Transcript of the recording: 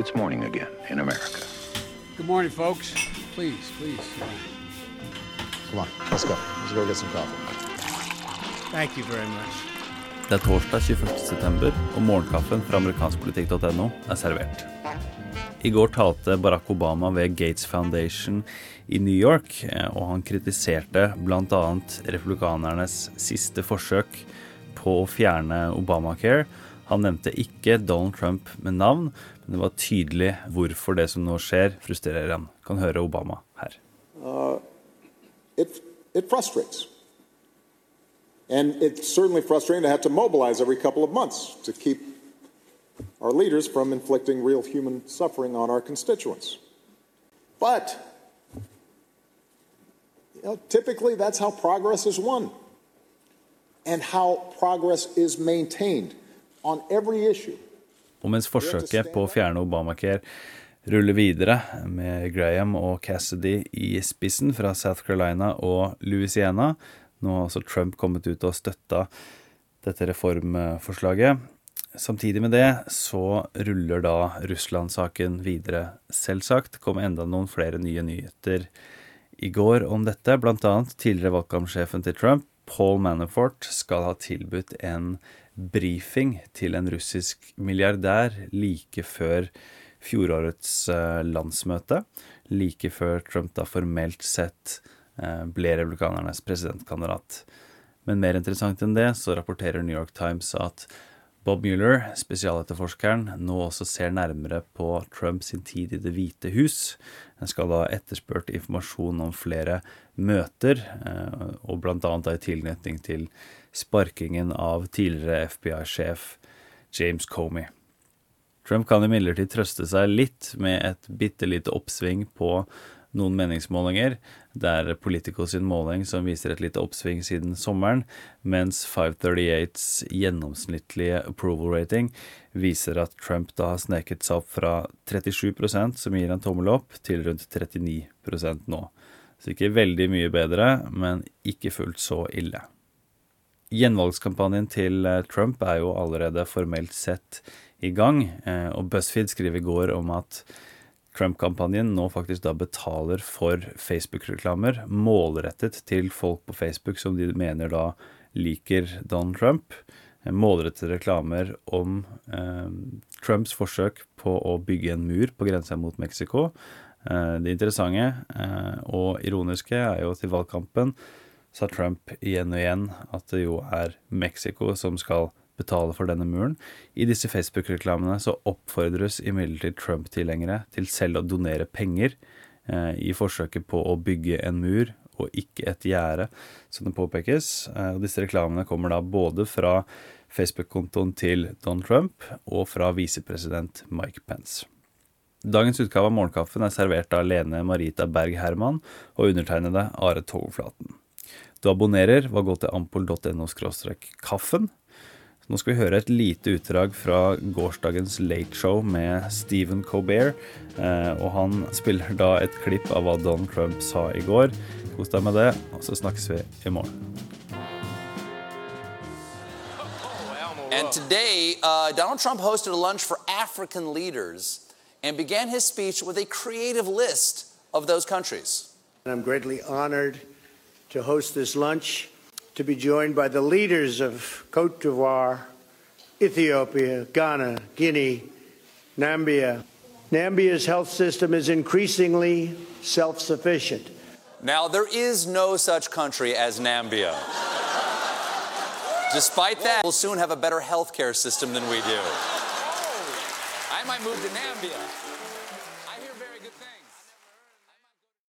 it's morning again in America. Good morning, folks. Please, please. Come on, let's go. Let's go get some coffee. Thank you very much. Det er torsdag 21.9, og morgenkaffen fra amerikanskpolitikk.no er servert. I går talte Barack Obama ved Gates Foundation i New York, eh, og han kritiserte bl.a. republikanernes siste forsøk på å fjerne Obamacare. It, frustrates. And it's certainly frustrating to have to mobilize every couple of months to keep our leaders from inflicting real human suffering on our constituents. But, typically that's how progress is won and how progress is maintained. Og mens forsøket på å fjerne Obamacare ruller videre, med Graham og Cassidy i spissen fra South Carolina og Louisiana, nå har altså Trump kommet ut og støtta dette reformforslaget. Samtidig med det så ruller da Russland-saken videre, selvsagt. Kom enda noen flere nye nyheter i går om dette, annet tidligere valgkampsjefen til Trump, Paul Manafort, skal ha tilbudt en brifing til en russisk milliardær like før fjorårets eh, landsmøte, like før Trump da formelt sett eh, ble republikanernes presidentkandidat. Men mer interessant enn det så rapporterer New York Times at Bob Mueller, spesialetterforskeren, nå også ser nærmere på Trumps tid i Det hvite hus. Han skal ha etterspurt informasjon om flere møter, eh, og da i tilknytning til sparkingen av tidligere FBI-sjef James Comey. Trump kan imidlertid trøste seg litt med et bitte lite oppsving på noen meningsmålinger. Det er Politico sin måling som viser et lite oppsving siden sommeren, mens 538s gjennomsnittlige approval rating viser at Trump da har sneket seg opp fra 37% som gir en tommel opp, til rundt 39% nå. Så ikke veldig mye bedre, men ikke fullt så ille. Gjenvalgskampanjen til eh, Trump er jo allerede formelt sett i gang, eh, og BuzzFeed skriver i går om at Trump-kampanjen nå faktisk da betaler for Facebook-reklamer målrettet til folk på Facebook som de mener da liker Donald Trump. Målrettede reklamer om eh, Trumps forsøk på å bygge en mur på grensa mot Mexico. Eh, det interessante eh, og ironiske er jo at i valgkampen sa Trump igjen og igjen at det jo er Mexico som skal betale for denne muren. I disse Facebook-reklamene så oppfordres imidlertid Trump-tilhengere til selv å donere penger eh, i forsøket på å bygge en mur og ikke et gjerde, som det påpekes. Eh, og disse reklamene kommer da både fra Facebook-kontoen til Don Trump og fra visepresident Mike Pence. Dagens utgave av Morgenkaffen er servert av Lene Marita Berg Herman og undertegnede Are Togflaten. Du abonnerer ved å gå til ampol.no kaffen. Nå skal vi høre et lite utdrag fra gårsdagens Late Show med Stephen Colbert. Eh, og han spiller da et klipp av hva Donald Trump sa i går. Kos deg med det, og så snakkes vi i morgen. And today, uh, Donald Trump hosted a lunch for African leaders and began his speech with a creative list of those countries. I'm greatly honored to host this lunch, to be joined by the leaders of Cote d'Ivoire, Ethiopia, Ghana, Guinea, Nambia. Nambia's health system is increasingly self sufficient. Now, there is no such country as Nambia. Despite that, we'll soon have a better health care system than we do. I might move to Nambia.